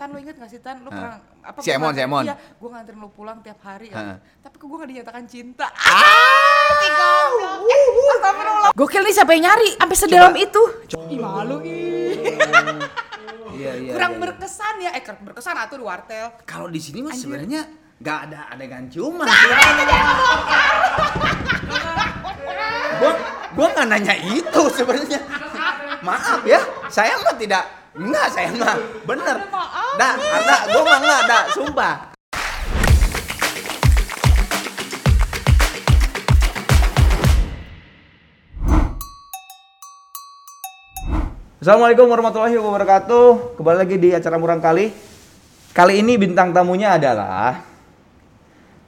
Tan lu inget gak sih Tan? Lu pernah apa? Si gua Emon, si nganterin- Emon. Iya, gue nganterin lu pulang tiap hari kan. Tapi kok gue gak dinyatakan cinta. Ah, si goblok. Eh, Astagfirullah. Gokil nih siapa yang nyari? Sampai sedalam itu. Ih malu ih. Iya, iya. Kurang iya. berkesan ya. Eh berkesan atuh di wartel. Kalau di sini mah sebenarnya nggak ada adegan ciuman. gua gua nggak nanya itu sebenarnya. Maaf ya, saya mah tidak enggak saya mah bener. Dah, ada gua mah enggak ada, sumpah. Assalamualaikum warahmatullahi wabarakatuh. Kembali lagi di acara Murang Kali. Kali ini bintang tamunya adalah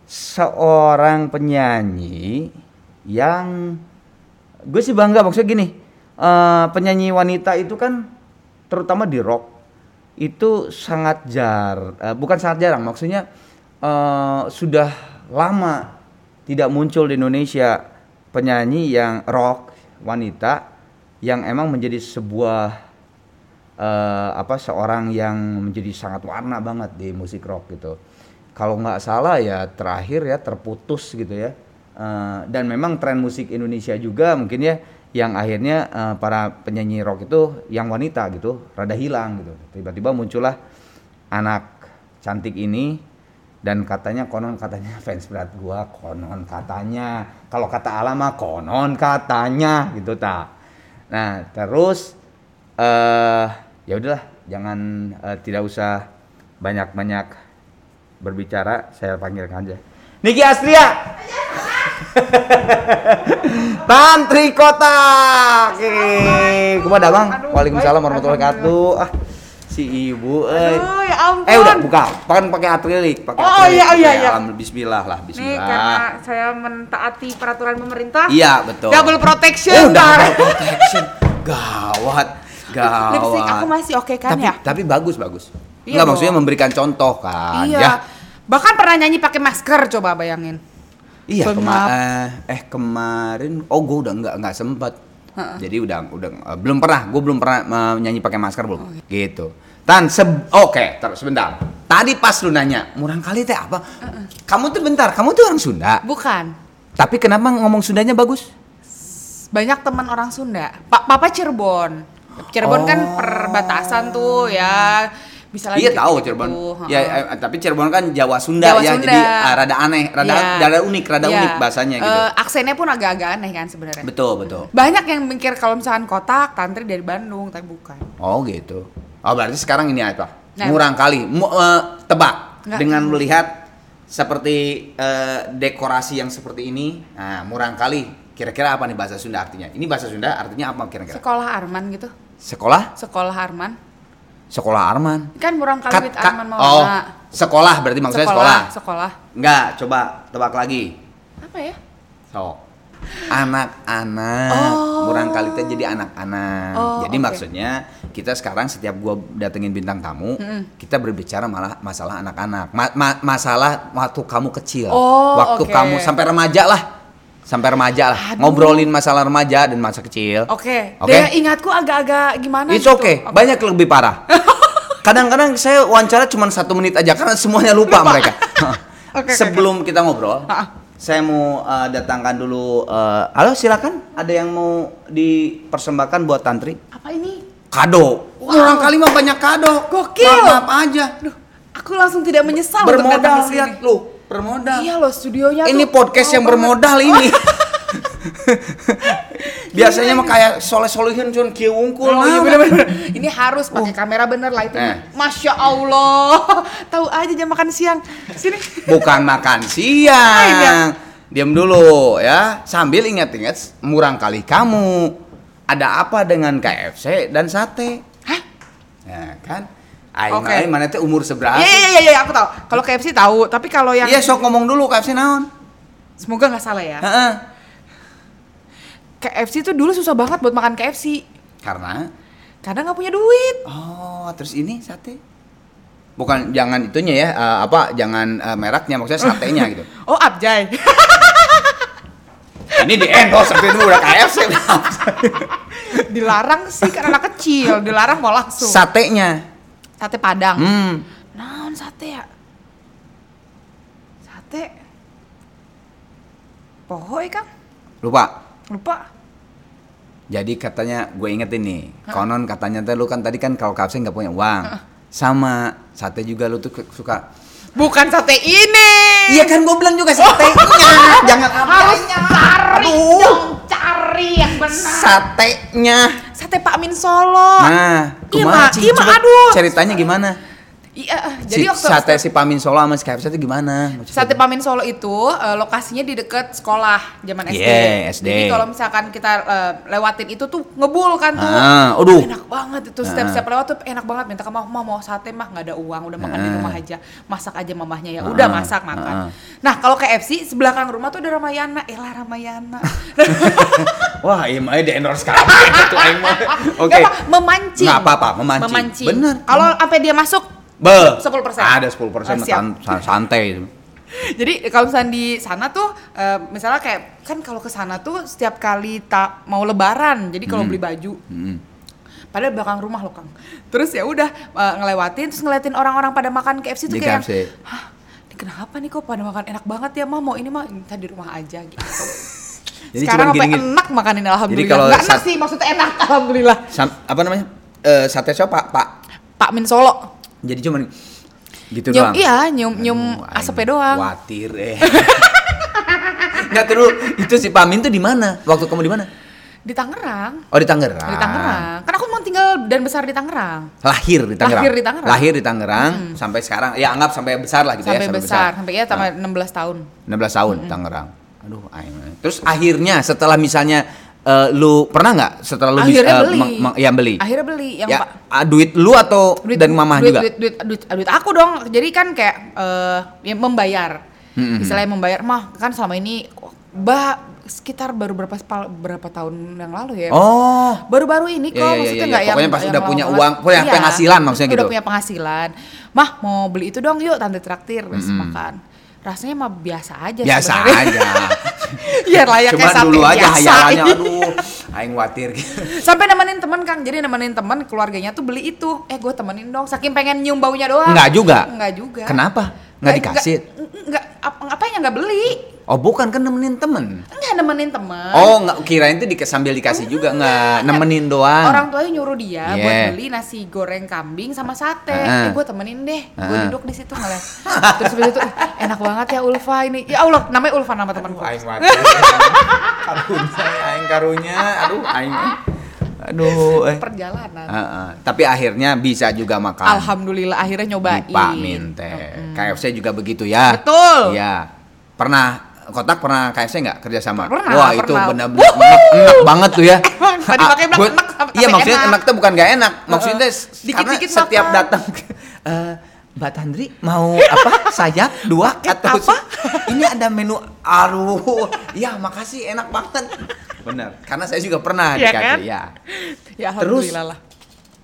seorang penyanyi yang gue sih bangga maksudnya gini eh, penyanyi wanita itu kan terutama di rock itu sangat jar eh, bukan sangat jarang maksudnya eh, sudah lama tidak muncul di Indonesia penyanyi yang rock wanita yang emang menjadi sebuah eh, apa seorang yang menjadi sangat warna banget di musik rock gitu. Kalau nggak salah ya terakhir ya terputus gitu ya. Eh, dan memang tren musik Indonesia juga mungkin ya yang akhirnya eh, para penyanyi rock itu yang wanita gitu rada hilang gitu. Tiba-tiba muncullah anak cantik ini dan katanya konon katanya fans berat gua konon katanya. Kalau kata Alama konon katanya gitu tak nah terus eh ya udahlah jangan eh, tidak usah banyak-banyak berbicara saya panggilkan aja. Niki Astria Tantri Kota Oke Kepada Bang Waalaikumsalam warahmatullahi wabarakatuh ah si ibu eh Aduh ya ampun. Eh udah buka, kan pakai akrilik, pakai Oh, akrilik. iya, iya, Oke, iya. alhamdulillah, Bismillah lah, Nih Bismillah. karena saya mentaati peraturan pemerintah. Iya betul. Double protection. Oh, double protection. Gawat, gawat. Lipstick aku masih oke kan tapi, ya? Tapi bagus bagus. Iya Enggak maksudnya memberikan contoh kan, Iya. ya. Bahkan pernah nyanyi pakai masker coba bayangin. Iya kema eh, eh kemarin oh gue udah nggak nggak sempet. Jadi udah udah eh, belum pernah, gue belum pernah eh, nyanyi pakai masker belum. Oh, iya. Gitu. Tan, seb- oke, terus sebentar. Tadi pas lu nanya, murang kali teh apa? Kamu tuh bentar, kamu tuh orang Sunda. Bukan. Tapi kenapa ngomong Sundanya bagus? Banyak teman orang Sunda. Pak Papa Cirebon. Cirebon kan Oh. perbatasan tuh ya. Bisa lagi Iya tahu gitu-gitu. Cirebon. Ya, eh, tapi Cirebon kan Jawa Sunda Jawa ya, Sunda. jadi ah, rada aneh, rada Iya. rada unik, rada Iya. unik bahasanya gitu. Eh, aksennya pun agak-agak aneh kan sebenarnya. betul, betul. Banyak yang mikir kalau misalkan kotak, tantri dari Bandung, tapi bukan. Oh, gitu. Oh, berarti sekarang ini apa? Nah. Murang kali. Mu- eh, tebak Nggak. dengan melihat seperti eh, dekorasi yang seperti ini. Nah, murang kali. Kira-kira apa nih bahasa Sunda artinya? Ini bahasa Sunda artinya apa kira-kira? Sekolah Arman gitu. Sekolah? Sekolah Arman. Sekolah Arman. Kan murang kali with Arman oh, Maulana. sekolah berarti maksudnya sekolah. Sekolah. Enggak, coba tebak lagi. Apa ya? Sok. Anak-anak. Oh. Murang kali teh jadi anak-anak. Oh, jadi oke. maksudnya kita sekarang setiap gua datengin bintang tamu, kita berbicara malah masalah anak-anak. Ma- ma- masalah waktu kamu kecil. Oh, waktu oke. kamu sampai remaja lah. Sampai remaja lah. Aduh. Ngobrolin masalah remaja dan masa kecil. Oke. Oke. Daya ingatku agak-agak gimana It's gitu. okay. Banyak yang lebih parah. Kadang-kadang saya wawancara cuma satu menit aja karena semuanya lupa, mereka. Oke, oke, Sebelum kita ngobrol, saya mau uh, datangkan dulu. uh, halo, silakan. Ada yang mau dipersembahkan buat tantri? Apa ini? Kado. Orang kali mah banyak kado. Gokil. Maaf aja. Aduh, aku langsung tidak menyesal untuk datang Bermodal ke sini. lihat lu. Bermodal. Iya loh, studionya Ini tuh podcast yang banget. bermodal ini. Biasanya mah kayak soleh-solehin cuman kieu wungkul. Oh, iya nah. Ini harus pakai kamera bener lah itu. Eh. Masya Allah. Tahu aja jam makan siang. Sini. Bukan makan Ah, iya. siang. Diam dulu ya. Sambil ingat-ingat murang kali kamu. Ada apa dengan KFC dan sate? Hah? Ya kan? Aing aing mana teh umur seberapa? Iya iya iya iya aku tahu. Kalau KFC tahu, tapi kalau yang Iya sok ngomong dulu KFC naon? semoga nggak salah ya. Heeh. KFC tuh dulu susah banget buat makan KFC Karena karena nggak punya duit. oh terus ini sate? Bukan jangan itunya ya, eh, apa jangan eh, mereknya maksudnya satenya gitu. Oh Abjay. ini di endorse tapi itu udah KFC. dilarang sih karena anak kecil, dilarang mau langsung. Satenya. Sate Padang. Hmm. Naon sate ya? Sate. Pohoy Kang. Lupa. Lupa. Jadi katanya gue ingetin nih, konon katanya teh lu kan tadi kan kalau kapsen nggak punya uang, sama sate juga lu tuh suka. Bukan sate ini. Iya kan gue bilang juga satenya, jangan Harus cari Aduh. dong, cari yang benar. Satenya. Sate Pak Min Solo. Nah, Iya, kumaha, Ma. Cing? Iya, Ma, Coba aduh. Ceritanya gimana? Iya, eh, Si jadi waktu sate si Pamin Solo sama si KFC itu gimana? Sate Pamin Solo itu eh, lokasinya di deket sekolah zaman SD. Yeah, SD. Jadi kalau misalkan kita eh, lewatin itu tuh ngebul kan tuh. Ah, aduh. Enak banget itu setiap setiap lewat tuh enak banget minta ke mama "Ma, mau sate mah nggak ada uang udah makan di Ah. rumah aja masak aja mamahnya ya udah Ah, masak makan. ah. Nah kalau KFC sebelah belakang rumah tuh ada Ramayana, elah Ramayana. Wah, iya mah di endorse kamu itu aing mah. Oke. Memancing. Nggak apa-apa, memancing. Bener. Kalau sampai dia masuk Be. 10%. Ada 10% Ah, siap. san- san- santai. Jadi kalau misalnya di sana tuh, eh, misalnya kayak kan kalau ke sana tuh setiap kali tak mau lebaran, jadi kalau beli baju, Hmm. padahal belakang rumah loh kang. Terus ya udah eh, ngelewatin, terus ngeliatin orang-orang pada makan KFC tuh Di kayak, KFC. hah, ini kenapa nih kok pada makan enak banget ya mah mau ini mah minta di rumah aja gitu. Jadi Sekarang gini-gini. enak makanin alhamdulillah. kalau Nggak enak sih maksudnya enak alhamdulillah. Sam- apa namanya? Eh, sate siapa, Pak? Pak Min Solo. Jadi cuman gitu Nyium, doang. iya, nyium nyium Aduh, asapnya doang. Khawatir eh. Enggak terus itu si Pamin tuh di mana? Waktu kamu di mana? Di Tangerang. Oh di Tangerang. Di Tangerang. Kan aku mau tinggal dan besar di Tangerang. Lahir di Tangerang. Lahir di Tangerang. Lahir di Tangerang sampai sekarang. Ya anggap sampai besar lah gitu sampai ya. Ah. besar, sampai ya sampai 16 tahun. 16 tahun Tangerang. Aduh, aing. Terus akhirnya setelah misalnya eh, lu pernah nggak setelah lu bisa Akhirnya eh, beli. meng- meng- ya beli? Akhirnya beli yang ya, Pak ah, duit lu atau dari mamah duit, juga? Duit, duit, duit, duit aku dong. Jadi kan kayak eh ya membayar. Misalnya membayar, mah kan selama ini bah sekitar baru berapa berapa tahun yang lalu ya. Oh. Baru-baru ini Ya, kok ya, ya, maksudnya ya, nggak ya. yang Pokoknya pas yang udah punya uang, punya Iya, penghasilan maksudnya udah gitu. punya penghasilan. Mah mau beli itu dong yuk tante traktir terus makan. Rasanya mah biasa aja Biasa sebenarnya. aja. Iya layaknya Cuman sate dulu aja hayalannya aduh, aing khawatir. Sampai nemenin temen Kang, jadi nemenin temen keluarganya tuh beli itu. Eh gue temenin dong, saking pengen nyium baunya doang. Enggak juga. Enggak juga. Kenapa? Nggak dikasih? Enggak, enggak apa, ngapain nggak beli? Oh, bukan kan nemenin temen. Enggak nemenin temen. Oh, nggak kirain tuh di, sambil dikasih juga nggak nemenin doang. Orang tuanya nyuruh dia Yeah. buat beli nasi goreng kambing sama sate. Heeh. Eh gue temenin deh, gue Heeh. duduk di situ ngeliat. Terus habis itu "Ih, enak banget ya Ulfa ini. Ya Allah, namanya Ulfa nama temanku. aing mati. karunya, aing karunya. Aduh, aing. Aduh, eh. Perjalanan. Heeh. Tapi akhirnya bisa juga makan. Alhamdulillah akhirnya nyobain. Pak Min teh. KFC juga begitu ya. Betul. Iya. Pernah kotak pernah KFC nggak kerjasama? Pernah, Wah itu pernah. benar-benar enak, enak banget tuh ya. Tadi Ah, pakai enak, sampai Iya maksudnya enak. enak tuh bukan gak enak. Maksudnya s- Dikit-dikit karena setiap makan. datang eh, Mbak Tandri mau apa sayap dua atau apa? ini ada menu aduh ya makasih enak banget bener karena saya juga pernah di Iya KFC kan? ya Ya Terus alhamdulillah lah.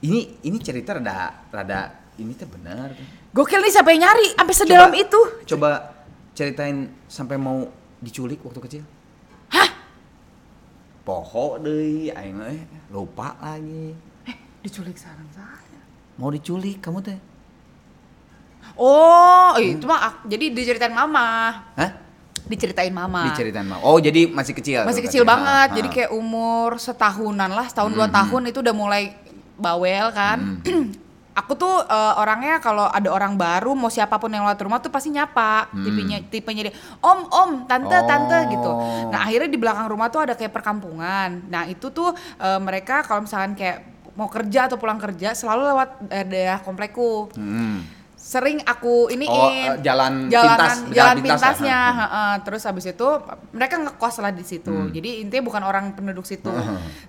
ini ini cerita rada rada ini tuh bener Gokil nih siapa yang nyari sampai sedalam Coba- itu? coba ceritain sampai mau diculik waktu kecil Hah? poho deh aing eh lupa lagi Eh, diculik sarang saya. mau diculik kamu teh Oh, itu mah jadi diceritain mama. Hah? Diceritain mama. diceritain mau oh jadi masih kecil Masih kecil katanya. banget. Ah, Jadi ah. kayak umur setahunan lah, setahun dua tahun itu udah mulai bawel kan. Aku tuh eh, orangnya kalau ada orang baru mau siapa pun yang lewat rumah tuh pasti nyapa. Tipenya tipenya dia, "Om, Om, Tante, Tante" gitu. Oh. Nah, akhirnya di belakang rumah tuh ada kayak perkampungan. Nah, itu tuh eh, mereka kalau misalkan kayak mau kerja atau pulang kerja selalu lewat eh, daerah komplekku. Hmm. Sering aku ini Oh, eh, jalan jalanan pintas, jalan ya? pintasnya Hmm. heeh. terus habis itu mereka ngekos lah di situ. Jadi intinya bukan orang penduduk situ.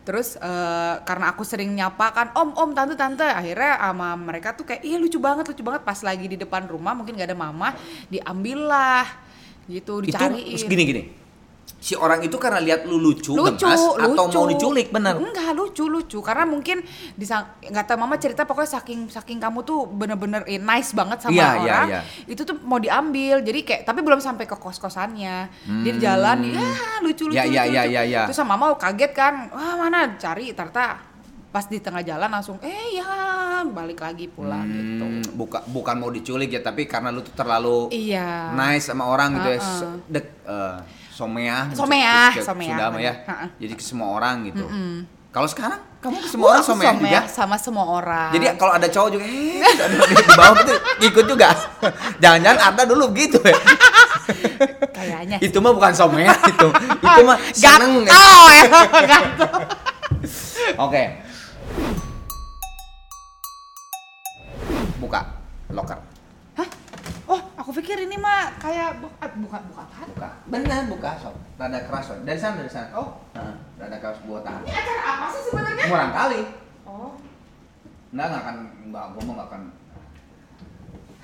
Terus eh, karena aku sering nyapa kan om om tante tante. Akhirnya sama mereka tuh kayak iya lucu banget lucu banget. Pas lagi di depan rumah mungkin gak ada mama diambil lah gitu itu dicariin. gini gini si orang itu karena lihat lu lucu, lucu, gemas atau lucu. mau diculik bener Enggak, lucu, lucu. Karena mungkin nggak tahu mama cerita pokoknya saking saking kamu tuh bener-bener eh, nice banget sama Iya, iya, orang. iya. Itu tuh mau diambil. Jadi kayak tapi belum sampai ke kos-kosannya. Dia di jalan, ya lucu lucu Ya, ya, lucu, ya, lucu. ya, ya. Terus sama mama kaget kan. Wah, mana cari ternyata pas di tengah jalan langsung eh ya balik lagi pulang gitu Hmm, buka, bukan mau diculik ya, tapi karena lu tuh terlalu iya nice sama orang gitu ya, Uh-uh. se- dek, eh, someah, Someah, ke- someah, sudah ya, jadi ke semua orang gitu. Kalau sekarang kamu ke Wah, semua orang aku someah juga. sama semua orang Jadi kalau ada cowok juga, eh, di bawah gitu, ikut juga. Jangan-jangan ada dulu gitu ya. kayaknya itu mah bukan someah itu, itu mah seneng. ya. gatel ya gatel Oke. Buka locker. Aku pikir ini mah kayak ah, buka buka tahan. Buka. Benar buka sob. Rada keras sob. Dari sana dari sana. Oh. Heeh, rada keras buat tahan. Ini acara apa sih sebenarnya? Murang kali. Oh. Enggak enggak akan enggak gua mau enggak akan.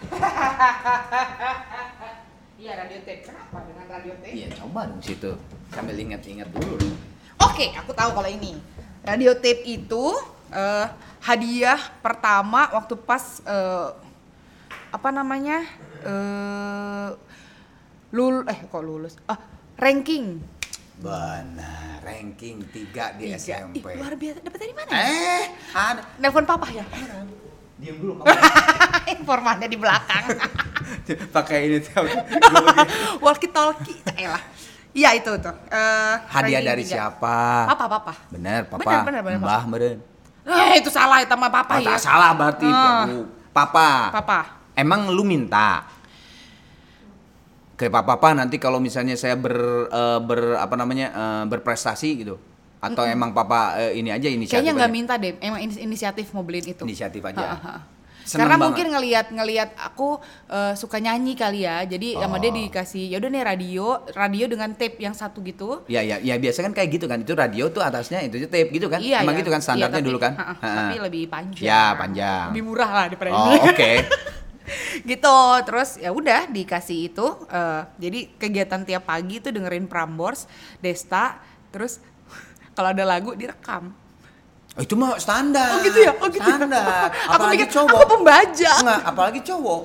Iya radio tape. Kenapa dengan radio tape? Iya, coba dong situ. Sambil ingat-ingat dulu dong. Oke, aku tahu kalau ini. Radio tape itu eh, hadiah pertama waktu pas eh, apa namanya? eh lul eh kok lulus? Ah, ranking. Benar, ranking 3 di Tiga. SMP. Ih, luar biasa. Dapat dari mana? ya? Eh, ada. Nelpon papa ya? Diam dulu. Informannya di belakang. Pakai ini tuh. Walkie talkie. Elah. Iya itu tuh. Eh, Hadiah ranking dari tiga. siapa? Papa, papa. Bener, papa. Bener, bener, bener, Mbah, meren. Eh, itu salah itu sama papa Oh, ya. tak salah berarti, Ah. Bu. Papa. Papa. Emang lu minta ke papa papa nanti kalau misalnya saya ber, eh, ber apa namanya eh, berprestasi gitu atau emang papa eh, ini aja inisiatif Kayaknya nggak minta deh. Emang inis- inisiatif mau beliin itu. inisiatif aja ha, ha. Seneng Karena banget. mungkin ngelihat ngelihat aku eh, suka nyanyi kali ya. Jadi sama dia Oh. dikasih ya udah nih radio, radio dengan tape yang satu gitu. ya ya ya biasa kan kayak gitu kan itu radio tuh atasnya itu tape gitu kan Iya, emang iya. gitu kan standarnya Iya, tapi- dulu kan ha, ha. Tapi lebih panjang. Ya, panjang. Lebih murah lah daripada oh ini. oke gitu terus ya udah dikasih itu eh, jadi kegiatan tiap pagi tuh dengerin Prambors Desta terus kalau ada lagu direkam Oh, itu mah standar oh gitu ya oh gitu ya. standar aku apalagi pikir cowok aku pembaca Enggak, apalagi cowok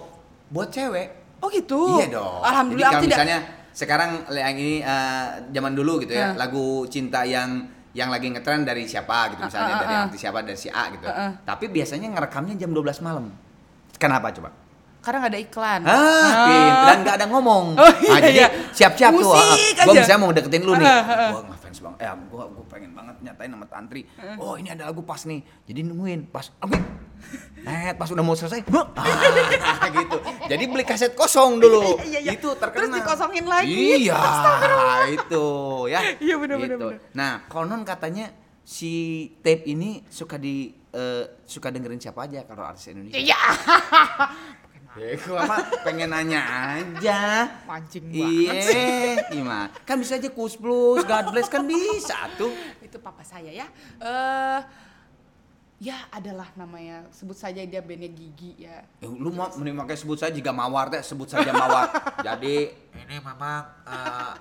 buat cewek oh gitu Iya dong. alhamdulillah Jadi aku kalau tidak misalnya sekarang yang ini eh, zaman dulu gitu ya, Nah. lagu cinta yang yang lagi ngetren dari siapa gitu misalnya Ah, ah, dari ah. artis siapa dari si A gitu. Ah, ah. Tapi biasanya ngerekamnya jam 12 malam. Kenapa coba? Karena nggak ada iklan Ah, pinter. dan nggak ada ngomong. Oh, iya, nah, jadi iya. siap-siap tuh. Musik Gue misalnya mau deketin lu nih. Ah, ah, ah. Gue ngefans banget. Eh, gue gue pengen banget nyatain sama Tantri. Oh, ini ada lagu pas nih. Jadi nungguin pas. Oke. Net, pas udah mau selesai. Ah, gitu. Jadi beli kaset kosong dulu. Iya, iya, iya. Itu terkenal. Terus dikosongin lagi. Iya, itu ya. Iya, bener, Gitu. Nah, konon katanya si tape ini suka di eh, suka dengerin siapa aja kalau artis Indonesia. iya Ya, gua mah pengen nanya aja. mancing banget Iya, gimana? Kan bisa aja Kus Plus, God Bless kan bisa tuh. itu papa saya ya eh ya adalah namanya sebut saja dia bandnya Gigi ya Eh, lu mau mending pakai sebut saja jika mawar teh sebut saja mawar. Jadi ini memang eh,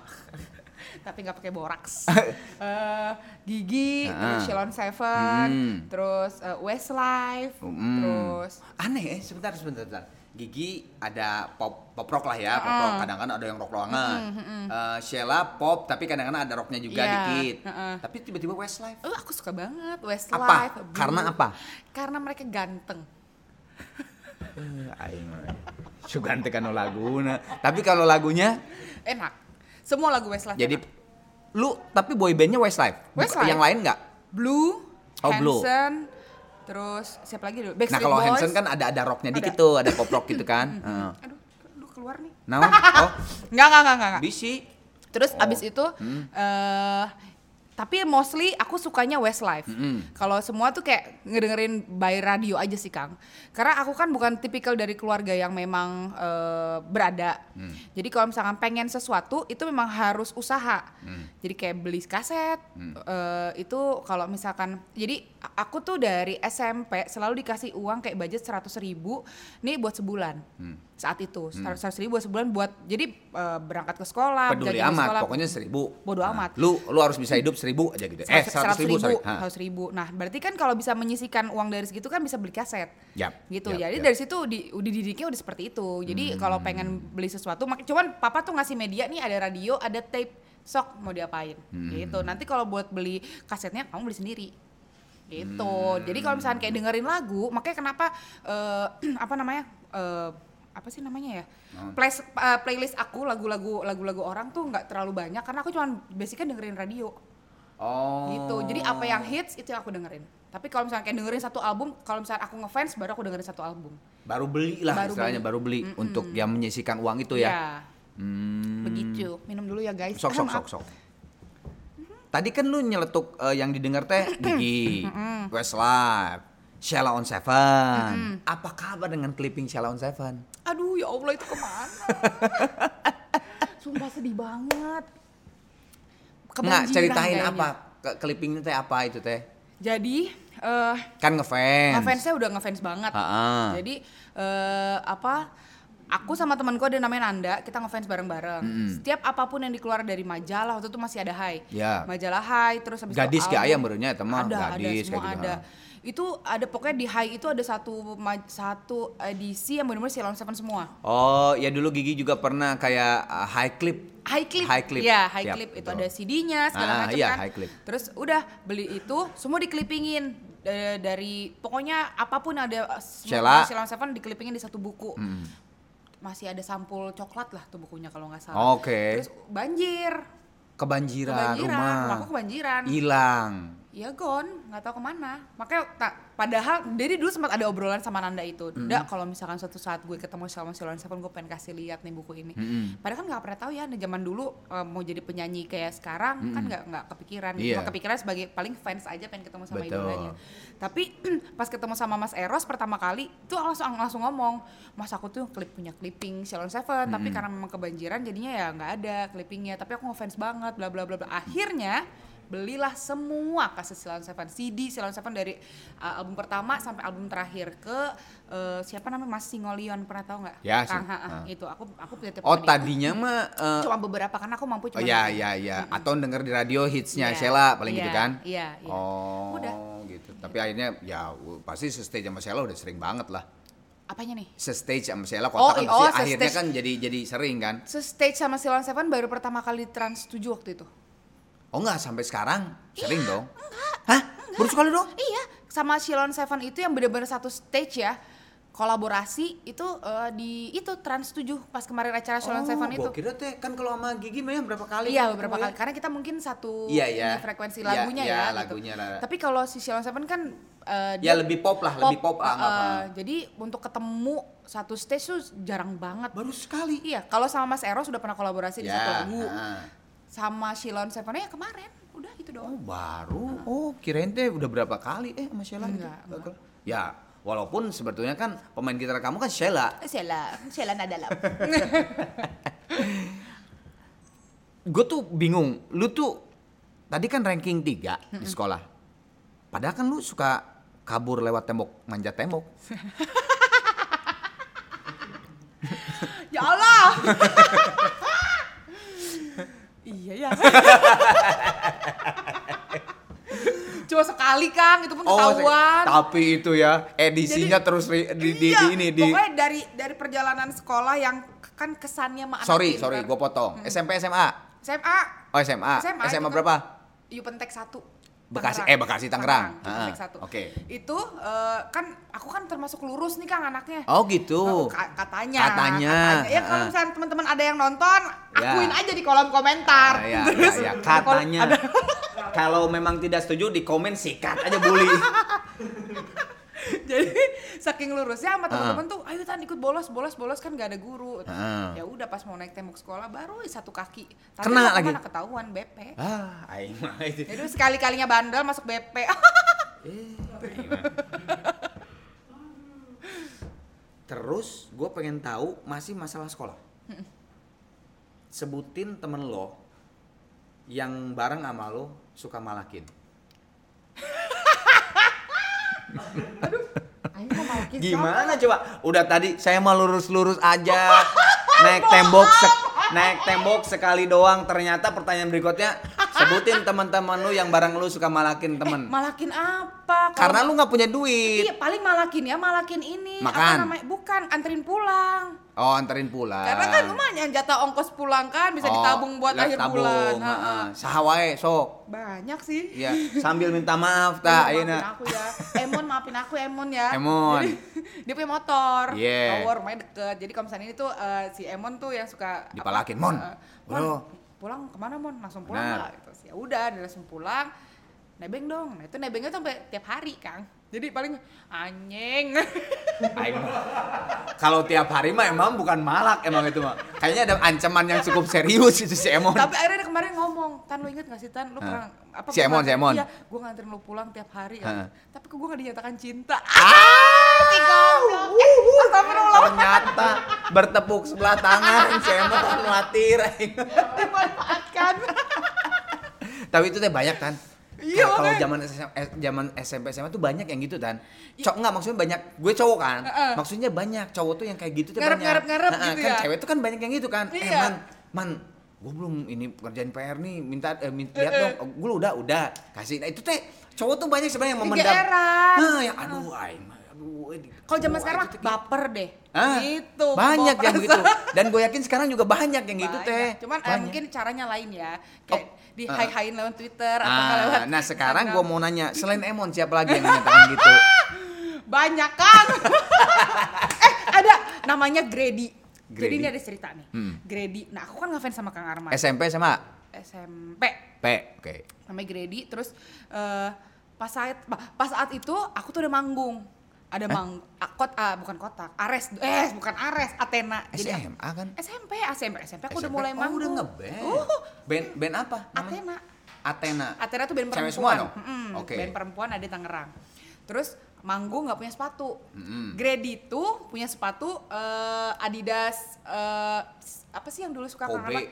tapi nggak pakai boraks. Eh, Gigi, terus Shalon Seven, Hmm. terus eh, Westlife, Hmm. terus aneh eh sebentar sebentar sebentar. Gigi ada pop pop rock lah ya, pop rock. Kadang-kadang ada yang rock banget. Eh, Sheila pop tapi kadang-kadang ada rocknya juga Iya, dikit. heeh. Tapi tiba-tiba Westlife. oh aku suka banget Westlife. Apa? Blue. Karena apa? Karena mereka ganteng. Eh, aing mah. Sugan teh kana laguna. Tapi kalau lagunya Enak. Semua lagu Westlife. jadi enak. lu tapi boy bandnya Westlife. Westlife. Yang lain nggak? Blue, Oh, Blue. Terus siapa lagi dulu? Nah Backstreet kalau Boys. Hanson kan ada ada rocknya Ada. dikit tuh, ada pop rock gitu kan. Heeh. Aduh, aduh keluar nih. Nah, oh, Enggak, enggak, enggak, enggak. bisi. Terus Oh. abis itu eh tapi mostly aku sukanya Westlife. Mm-mm. Kalau semua tuh kayak ngedengerin by radio aja sih Kang. Karena aku kan bukan tipikal dari keluarga yang memang eh, berada. Mm. Jadi kalau misalkan pengen sesuatu itu memang harus usaha. Mm. Jadi kayak beli kaset eh, itu kalau misalkan jadi aku tuh dari SMP selalu dikasih uang kayak budget 100 ribu nih buat sebulan. Mm. Saat itu 100 ribu buat sebulan buat jadi eh, berangkat ke sekolah, Peduli amat, sekolah. pokoknya seribu. Bodo Nah, amat. Lu lu harus bisa hidup seribu aja gitu. Eh, seratus ribu, sorry. Ha. seratus ribu. Nah, berarti kan kalau bisa menyisikan uang dari segitu kan bisa beli kaset. Yap, Gitu. yap, Jadi yap. dari situ di, udah didiknya udah seperti itu. Jadi kalau pengen beli sesuatu, cuman papa tuh ngasih media nih ada radio, ada tape, sok mau diapain. Hmm. Gitu. Nanti kalau buat beli kasetnya kamu beli sendiri. gitu Hmm. jadi kalau misalnya kayak dengerin lagu makanya kenapa eh, apa namanya eh, apa sih namanya ya Hmm. Play- eh, playlist aku lagu-lagu lagu-lagu orang tuh nggak terlalu banyak karena aku cuma basicnya dengerin radio Oh. gitu jadi apa yang hits itu yang aku dengerin tapi kalau misalnya kayak dengerin satu album kalau misalnya aku ngefans baru aku dengerin satu album baru beli lah Baru istilahnya beli. baru beli untuk yang menyisikan uang itu ya. Ya, Hmm. begitu minum dulu ya guys Sok sok sok sok. Tadi kan lu nyeletuk eh, yang didengar teh Gigi, Westlife, Sheila on Seven. Apa kabar dengan clipping Sheila on Seven? aduh ya allah itu ke mana sumpah sedih banget Nggak ceritain kayaknya. apa ke clippingnya teh apa itu teh? jadi eh Kan ngefans. ngefansnya udah ngefans banget Ha-ha. jadi eh apa aku sama temanku ada namanya Nanda kita ngefans bareng-bareng setiap apa pun yang dikeluar dari majalah waktu itu masih ada Hai Ya. majalah Hai terus habis itu Gadis album. ayam barunya ada gadis ada kayak semua gitu, ada ha. Itu ada pokoknya di Hai itu ada satu satu edisi yang benar-benar Ceylon Seven semua Oh, ya dulu Gigi juga pernah kayak uh, high clip. High clip, High clip. ya high Yap, clip itu betul. ada CD-nya segala Ah, macam iya, kan. high clip. Terus udah beli itu semua diklipingin dari pokoknya apa pun ada Sheila. semua Sheila Seven diklipingin di satu buku. Masih ada sampul coklat lah tuh bukunya kalau nggak salah. Oke. Terus banjir, Kebanjiran, kebanjiran, rumah. rumahku kebanjiran. Hilang. Iya gon, nggak tahu ke mana. Makanya tak, padahal jadi dulu sempat ada obrolan sama Nanda itu. Udah kalau misalkan suatu saat gue ketemu sama Silon Seven, gue pengen kasih lihat nih buku ini. Padahal kan nggak pernah tahu ya, nih zaman dulu eh, mau jadi penyanyi kayak sekarang kan nggak nggak kepikiran. Iya. Cuma kepikiran sebagai paling fans aja pengen ketemu sama idolanya. Tapi pas ketemu sama Mas Eros pertama kali, tuh langsung langsung ngomong, Mas aku tuh klip punya clipping Silon Seven, tapi karena memang kebanjiran jadinya ya nggak ada clippingnya. Tapi aku ngefans banget, bla bla bla bla. Akhirnya belilah semua kaset Silon Seven CD Silon Seven dari uh, album pertama sampai album terakhir ke uh, siapa namanya Mas Singolion pernah tahu nggak? Ya, Kang, ha, ha, Ah. itu aku aku punya tiap Oh, tadinya mah eh, cuma beberapa karena aku mampu Oh cuma ya beberapa. ya ya, atau denger di radio hitsnya Iya, Sheila paling gitu iya, kan? iya, iya. Oh, Udah. gitu. Tapi akhirnya ya pasti stage sama Sheila udah sering banget lah. Apanya nih? Stage sama Sheila Oh, kota kan i- pasti oh, akhirnya se-stage. kan jadi jadi sering kan? Se-stage sama Silon Seven baru pertama kali Trans 7 waktu itu. Oh enggak sampai sekarang sering dong? Hah? Baru sekali dong? Iya, sama Silon Seven itu yang bener-bener satu stage ya. Kolaborasi itu eh, di itu Trans 7 pas kemarin acara Silon Seven itu. Oh, kira teh kan kalau sama Gigi mah berapa kali? Iya beberapa ya? kali karena kita mungkin satu Iya, iya. frekuensi Iya, lagunya iya, ya. gitu. lagunya lah. Tapi kalau si Silon Seven kan eh, Ya lebih pop lah, lebih pop lah, eh, nggak apa. jadi untuk ketemu satu stage tuh jarang banget. Baru sekali. Iya, kalau sama Mas Eros sudah pernah kolaborasi di Ya, satu lagu. ah. Sama Silon Seven ya kemarin, udah gitu Oh doang. baru, oh kirain teh udah berapa kali eh sama Sheila gitu. Enggak, enggak. Ya walaupun sebetulnya kan pemain gitar kamu kan Sheila. Sheila, Sheila Nadalam. Gue tuh bingung, lu tuh tadi kan ranking 3 di sekolah. Padahal kan lu suka kabur lewat tembok, manjat tembok. ya Allah. iya ya. Sekali Kang, itu pun ketahuan. Oh, tapi itu ya edisinya Jadi- terus di, di, Iya, di ini di. Pokoknya dari dari perjalanan sekolah yang kan kesannya sama anak Sorry, pintar. sorry, gue potong. SMP SMA. SMA. Oh SMA. SMA, SMA, berapa? Yupentek 1. Bekasi- eh, Bekasi, Tangerang. Yupentek Ah, 1. oke. Itu eh, kan aku kan termasuk lurus nih Kang anaknya. Oh gitu. Ka- katanya. Katanya. Ya kalau Ah. misalnya teman-teman ada yang nonton, Ya. akuin aja di kolom komentar. Ah, ya, Terus ya, ya. Katanya. Kalau memang tidak setuju di komen sikat aja bully. Jadi saking lurusnya sama teman-teman tuh, ayo tan ikut bolos, bolos, bolos kan gak ada guru. Ah. Ya udah pas mau naik tembok sekolah baru satu kaki. Tapi Kena lagi? ke mana, ketahuan BP. ah, aing mah itu. Jadi sekali-kalinya bandel masuk BP. Terus gue pengen tahu masih masalah sekolah. Sebutin temen lo yang bareng sama lo suka malakin. Gimana coba? Udah tadi saya mah lurus-lurus aja. naik tembok sek- naik tembok sekali doang. Ternyata pertanyaan berikutnya Sebutin teman-teman lu yang barang lu suka malakin temen. Malakin apa? Kalau- Karena lu nggak punya duit. Iya, paling malakin ya, malakin ini. Makan. Apa namanya? Bukan, anterin pulang. Oh, anterin pulang. Karena kan lumayan jatah ongkos pulang kan bisa Oh, ditabung buat akhir tabung, bulan. heeh. Heeh. Saha wae, sok. Banyak sih. Iya, sambil minta maaf Iya, tak maafin ayeuna. aku ya. Emon maafin aku Emon ya. Emon. Jadi, dia punya motor. Yeah. Tower rumahnya deket. Jadi kalau misalnya ini tuh eh, si Emon tuh yang suka apa, Dipalakin, Mon. eh, Bro. Pulang ke mana Mon? Langsung pulang nggak? Gitu. Ya udah, dia langsung pulang. Nebeng dong. Nah itu nebengnya tuh sampai tiap hari Kang. Jadi paling anjing. Kalau tiap hari mah emang bukan malak emang itu mah. Kayaknya ada ancaman yang cukup serius itu si Emon. Tapi akhirnya kemarin ngomong, Tan lu inget gak sih Tan? Lu pernah apa? Si Emon, si Emon. Iya, gue nganterin lu pulang tiap hari kan. Tapi kok gue gak dinyatakan cinta. Ah! Si goblok. Eh, Astagfirullah. Ternyata bertepuk sebelah tangan si Emon khawatir. Dimanfaatkan. Tapi itu teh banyak kan. Iya, Kalau zaman eh, zaman SMP SMA tuh banyak yang gitu kan. Cowok enggak maksudnya banyak. Gue cowok kan. Maksudnya banyak cowok tuh yang kayak gitu tuh Ngarep, banyak. ngarep, ngarep gitu kan ya. cewek tuh kan banyak yang gitu kan. Eh Iya. man, man gue belum ini kerjaan PR nih minta eh, min- lihat dong oh, gue udah udah kasih nah itu teh cowok tuh banyak sebenarnya yang memendam nah yang aduh aing mah, eh, Kalau zaman sekarang gitu. baper deh. Ah, gitu. banyak yang gitu dan gue yakin sekarang juga banyak yang gitu teh Cuman eh, Banyak. mungkin caranya lain ya. Kayak Oh, di uh. hai-hain lewat Twitter atau Ah, lewat nah sekarang gue mau nanya selain Emon siapa lagi yang menyatakan gitu banyak kan. eh, ada namanya Grady. Jadi Grady. ini ada cerita nih. Hmm. Grady. Nah, aku kan ngefans sama Kang Arman. SMP sama SMP. P oke namanya Grady terus eh, pas saat pas saat itu aku tuh udah manggung ada mang ah, kot ah, bukan kotak Ares eh bukan Ares Athena SMA kan SMP SMP SMP aku udah SMP? mulai oh, manggung udah ngeband Uh, band band apa namanya? Athena Athena Athena tuh band Cewek perempuan semua dong? Mm-mm, Oke. band perempuan ada di Tangerang terus manggung nggak punya sepatu Mm-mm. Grady tuh punya sepatu eh, Adidas eh, apa sih yang dulu suka? Kobe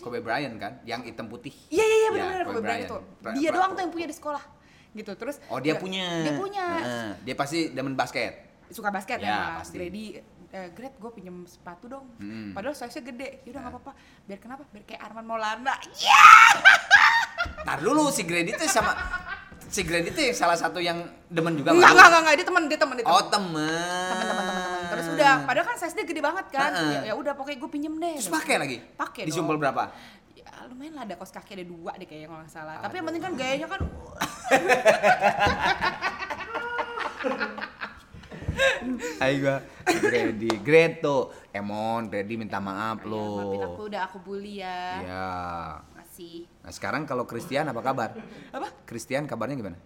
Kobe Bryant kan yang hitam putih Iya iya iya Ya, benar-benar Kobe Kobe Bryant Bryant. itu. Dia doang tuh yang punya di sekolah. Gitu. Terus oh dia punya Dia punya. Heeh. dia pasti demen basket Suka basket Ya, ya, pasti. Grady eh, Gret gue pinjem sepatu dong. Hmm. Padahal size-nya gede. Yaudah nggak Nah. apa-apa. Biar kenapa? Biar kayak Arman Maulana. Iya. Ntar dulu si Grady tuh sama si Grady tuh salah satu yang demen juga Enggak, sama enggak, lu? enggak, enggak, dia temen, dia temen, dia temen. oh temen temen-temen temen-temen. Terus udah, padahal kan size dia gede banget kan. Heeh. Ya, ya udah pokoknya gue pinjem deh. terus pakai lagi Pakai disumpel dong. berapa Ya lumayan lah ada kos kaki ada dua deh kayaknya kalau nggak salah. Tapi yang penting kan gayanya kan Ayo gua Grady Greto Emon Grady minta maaf Ya, lo maafin aku udah aku bully ya. ya Masih. nah sekarang kalau Christian apa kabar Apa? Christian kabarnya gimana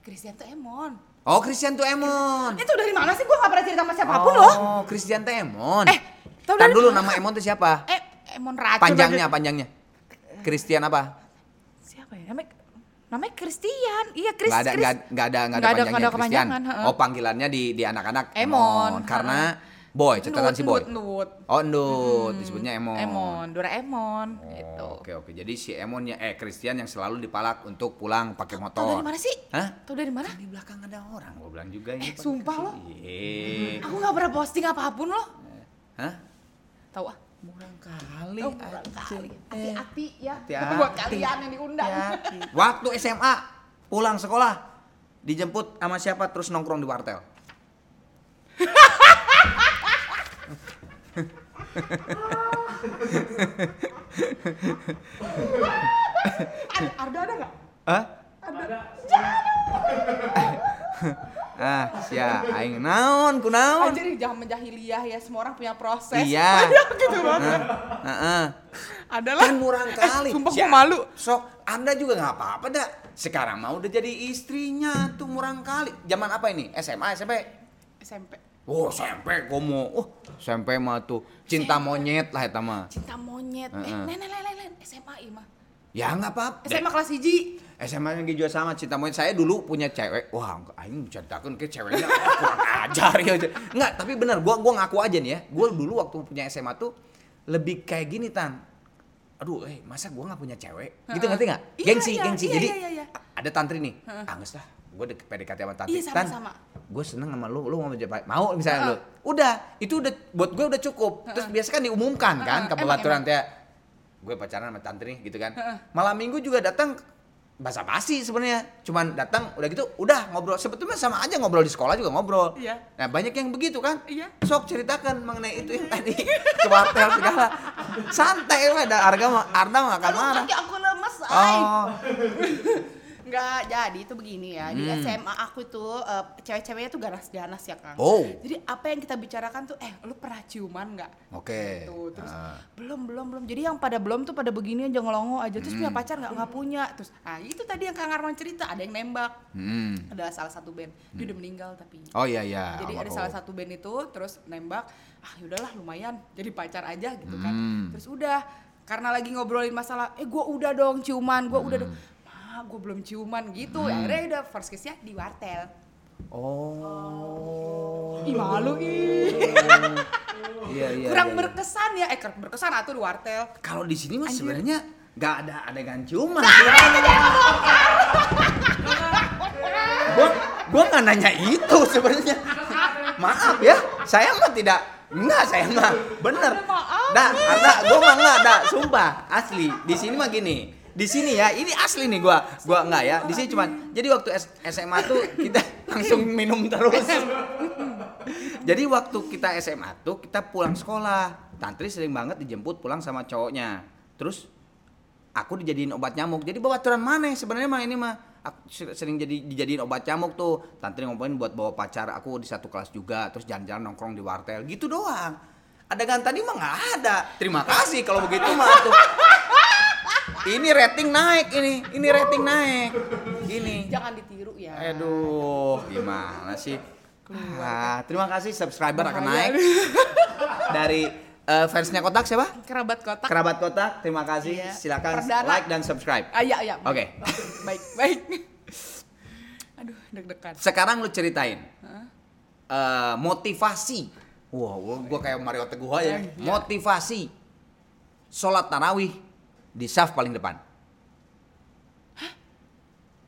Christian tuh Emon. oh Christian tuh Emon Itu dari mana sih? Gue gak pernah cerita sama siapa pun loh. oh Christian tuh Emon Eh, tahu dari dulu mana? nama Emon tuh siapa Eh, Emon Raja. panjangnya panjangnya Christian apa Siapa ya? Namanya namanya Christian. Iya, Chris. nggak ada Chris. nggak nggak ada nggak ada Nggak ada- nggak ada kepanjangan, oh panggilannya di di anak-anak Emon, karena heeh. boy catatan si boy Nut. oh Ndut disebutnya Emon Emon, Doraemon Oh, gitu. Oke oke. Jadi si Emonnya eh Christian yang selalu dipalak untuk pulang pakai motor. Tahu dari mana sih? Hah? Tahu dari mana? Kan di belakang ada orang. Gua bilang juga ini. Eh, sumpah lo. Iya. Aku gak pernah posting apa pun loh. Hah? Tahu ah? Murang kali. Oh, murah kali. Eh, Hati-hati ya. Hati-hati. Buat kalian yang diundang. hati-hati. Waktu SMA pulang sekolah dijemput sama siapa terus nongkrong di wartel. Arda ada nggak? Hah? ah, sia aing naon ku naon? Anjir jangan menjahiliyah ya semua orang punya proses. Iya. Ada gitu banget. Heeh. Adalah. Kan murang kali. sumpah Si- gua malu. Sok, Anda juga nggak apa-apa dah. Sekarang mau udah jadi istrinya tuh murang kali. Zaman apa ini? SMA, SMP? SMP. Oh, SMP gua mau. Oh, SMP mah tuh cinta monyet lah eta mah. Cinta monyet. Eh, Heeh. lain lain lain lain SMA mah. Ya nggak apa-apa. SMA kelas hiji. SMA yang juga sama cinta monyet. Saya dulu punya cewek. Wah, aing ceritakan ke ceweknya kurang ajar ya. Enggak, tapi bener gua gua ngaku aja nih ya. Gua dulu waktu punya SMA tuh lebih kayak gini tan. Aduh, eh masa gua nggak punya cewek? Gitu ngerti nggak? Iya, Gengsi, iya, gengsi. iya, Jadi iya, iya. ada tantri nih. Nggak lah. Gue deket PDKT sama tantri. Iya, sama, Tan, sama. gue seneng sama lu, lu mau menjadi mau misalnya Heeh. lu. Udah, itu udah buat gue udah cukup. Terus biasa kan diumumkan kan Heeh, ke emang, pelaturan emang. teh. Gue pacaran sama tante nih gitu kan. Malam minggu juga datang basa basi sebenarnya. Cuman datang udah gitu udah ngobrol. Sebetulnya sama aja ngobrol di sekolah juga ngobrol. Iya. nah banyak yang begitu kan. Iya. sok ceritakan mengenai itu yang tadi. Ke wartel segala. Santai lah ada harga mah Arda makan Aduh, marah aku lemes, oh Enggak, jadi itu begini ya. Di Hmm. SMA aku itu eh, cewek-ceweknya tuh ganas-ganas ya, Kang. Oh. Jadi apa yang kita bicarakan tuh, eh, lu pernah ciuman nggak? Oke. Gitu. Terus Ah. belum, belum, belum. Jadi yang pada belum tuh pada begini aja ngelongo aja. Terus Hmm. punya pacar nggak? Nggak punya. Terus, ah itu tadi yang Kang Arman cerita, ada yang nembak. hmm. Ada salah satu band, dia udah meninggal tapi. oh iya iya Jadi ada almarhum. salah satu band itu terus nembak, ah yaudahlah lumayan jadi pacar aja gitu kan. Hmm. Terus udah karena lagi ngobrolin masalah, eh gue udah dong ciuman, gue udah dong. Hmm. Ma, gue belum ciuman gitu. Akhirnya udah first kiss-nya di wartel. oh Ih malu ih. iya iya Kurang iya. berkesan ya, eh berkesan atuh di wartel. kalau di sini mah Anjir. sebenarnya nggak ada adegan ciuman gua gua nggak nanya itu sebenarnya maaf ya saya mah tidak enggak saya mah bener dah ada gua mah enggak dah sumpah asli di sini mah gini di sini ya ini asli nih gua gua enggak ya. Di sini cuman jadi waktu SMA tuh kita langsung minum terus. Jadi waktu kita SMA tuh kita pulang sekolah. Tantri sering banget dijemput pulang sama cowoknya. Terus aku dijadiin obat nyamuk. Jadi bawa aturan mana? Sebenarnya mah ini mah aku ser- sering jadi dijadiin obat nyamuk tuh. Tantri ngomongin buat bawa pacar aku di satu kelas juga terus jalan-jalan nongkrong di wartel. Gitu doang. Adegan tadi mah nggak ada. Terima kasih kalau begitu mah tuh ini rating naik ini ini rating naik ini Jangan ditiru ya. aduh gimana sih Ah, terima kasih subscriber akan naik dari eh, fansnya kotak siapa Kerabat kotak. kerabat kotak terima kasih Iya. silakan Perdana. like dan subscribe Ah, iya, iya. Oke. Baik, baik. Aduh, deg-degan. sekarang lu ceritain eh, motivasi wah gua, gua kayak Mario Teguh aja Iya. motivasi sholat tarawih di saf paling depan.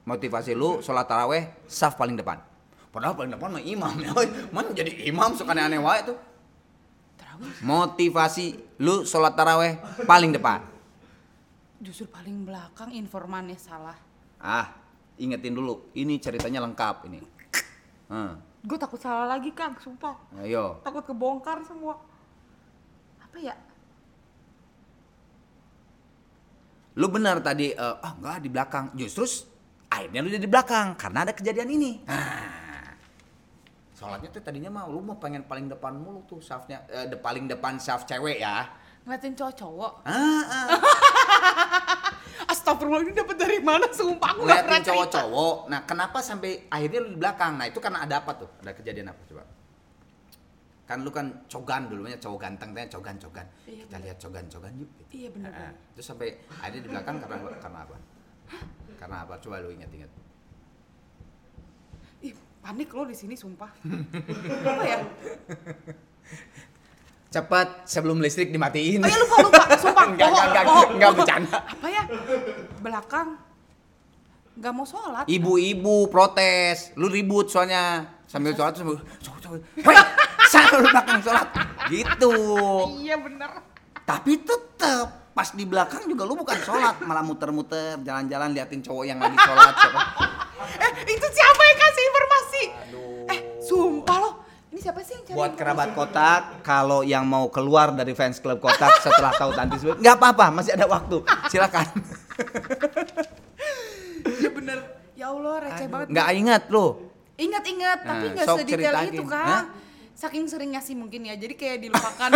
Motivasi lu sholat tarawih saf paling depan. Padahal paling depan mah imam ya. Mana jadi imam suka aneh-aneh wae tuh? Motivasi lu sholat tarawih paling depan. Justru paling belakang informannya salah. ah ingetin dulu. Ini ceritanya lengkap ini. Hmm, Gue takut salah lagi, Kang, sumpah. ayo. Takut kebongkar semua. Apa ya? Lu benar tadi eh, ah enggak di belakang. Justru akhirnya lu jadi di belakang karena ada kejadian ini. Nah. Sholatnya tuh tadinya mah lu mau pengen paling depan mulu tuh safnya eh, de paling depan saf cewek ya. Ngeliatin cowok-cowok. ah, ah. Astagfirullah, ini dapat dari mana? Sumpah aku ngeliatin cowok-cowok nah kenapa sampai akhirnya lu di belakang? Nah itu karena ada apa tuh? Ada kejadian apa coba kan lu kan cogan dulunya cowok ganteng tanya cogan cogan Iya, kita lihat cogan cogan yuk gitu. Iya, bener, Ah, bener. terus sampai akhirnya di belakang karena karena apa karena apa coba lu ingat-ingat Ih, panik lo di sini sumpah. apa ya? cepat sebelum listrik dimatiin. Oh ya lupa lupa, sumpah. Enggak, bohong, enggak, enggak, bohong, enggak bercanda. Apa ya? Belakang. Gak mau sholat. Ibu-ibu protes, lu ribut soalnya sambil sholat tuh sambil sana lu belakang sholat. Gitu. Iya bener. Tapi tetep pas di belakang juga lu bukan sholat, malah muter-muter, jalan-jalan liatin cowok yang lagi sholat. siapa. Eh itu siapa yang kasih informasi? Aduh. Eh sumpah loh. Ini siapa sih yang cari Buat kerabat kotak, kalau yang mau keluar dari fans club kotak setelah tahu Tanti nggak apa-apa, masih ada waktu. Silakan. Iya bener. Ya Allah receh banget. Nggak ingat lu. Ingat-ingat, tapi Nah, nggak sedetail itu Hah? Saking seringnya sih mungkin ya, jadi kayak dilupakan.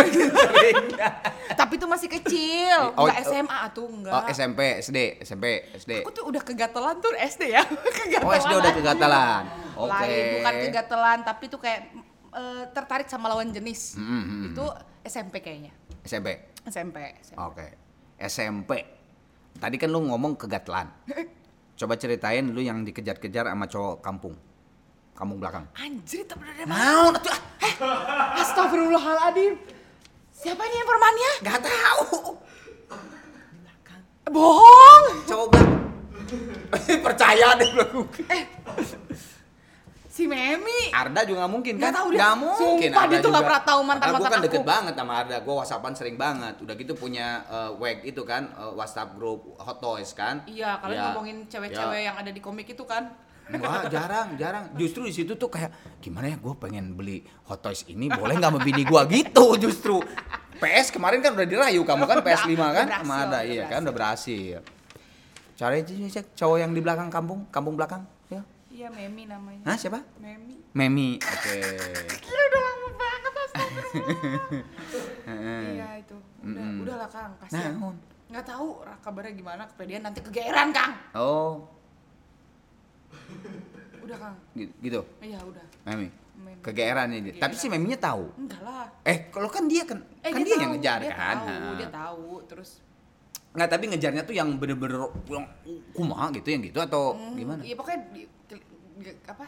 tapi itu masih kecil, Oh, nggak oh. SMA tuh enggak. Oh SMP, SD, SMP, SD. Aku tuh udah kegatelan tuh SD ya. kegatelan. Oh SD udah kegatalan. Oke. Lain, bukan kegatelan, tapi tuh kayak eh, tertarik sama lawan jenis. Hmm, hmm, hmm. Itu SMP kayaknya. SMP. SMP. SMP. Oke. SMP. Tadi kan lu ngomong kegatelan. Coba ceritain lu yang dikejar-kejar sama cowok kampung. Kampung belakang. Anjir, dari mana? Mau tuh. Astagfirullahaladzim. Siapa ini informannya? Gak tahu. Bohong. Cowok belakang. Percaya deh lu. Si Memi. Arda juga nggak mungkin kan? tahu dia. Nggak mungkin. Sumpah, Arda dia tuh juga. pernah tahu mantan-mantan Padahal Gua kan deket aku. banget sama Arda. Gue whatsappan sering banget. Udah gitu punya uh, WhatsApp itu kan, uh, WhatsApp group Hot Toys kan. Iya, kalian Ya. ngomongin cewek-cewek Ya. yang ada di komik itu kan. Enggak, jarang, jarang. Justru di situ tuh kayak gimana ya? Gue pengen beli Hot Toys ini, boleh nggak bini gue gitu justru. PS kemarin kan udah dirayu kamu kan Udah, PS5 kan sama ada iya kan udah berhasil. Cari aja cek cowok yang di belakang kampung, kampung belakang. Ya. Iya, Memi namanya. Hah, siapa? Memi. Memi. Oke. Gila udah lama banget astagfirullah. iya itu. Udah, Mm-mm. udahlah Kang, kasihan. Naon? Nggak tahu kabarnya gimana, kepedean nanti kegeeran Kang. Oh, Udah Kang. gi- gitu. Iya, udah. Memi. Kegeeran ini. Tapi si Meminya tahu. Enggak lah. Eh, kalau kan dia kan Eh, kan dia, yang tahu, ngejar dia kan. Tahu, Ha. dia tahu, terus Nggak, tapi ngejarnya tuh yang bener-bener yang kumaha gitu yang gitu atau Hmm, gimana? Iya pokoknya di, ke- di- apa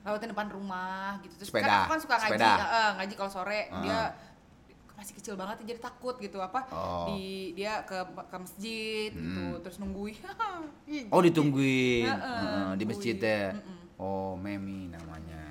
lewatin depan rumah gitu terus Sepeda, kan aku kan suka ngaji sepeda. eh, ngaji kalau sore Ah. dia masih kecil banget jadi takut gitu apa Oh. di dia ke ke masjid gitu Hmm. terus nungguin Ih, Oh ditungguin Heeh, Heeh, di masjid ya. Mm-mm. Oh Memi namanya.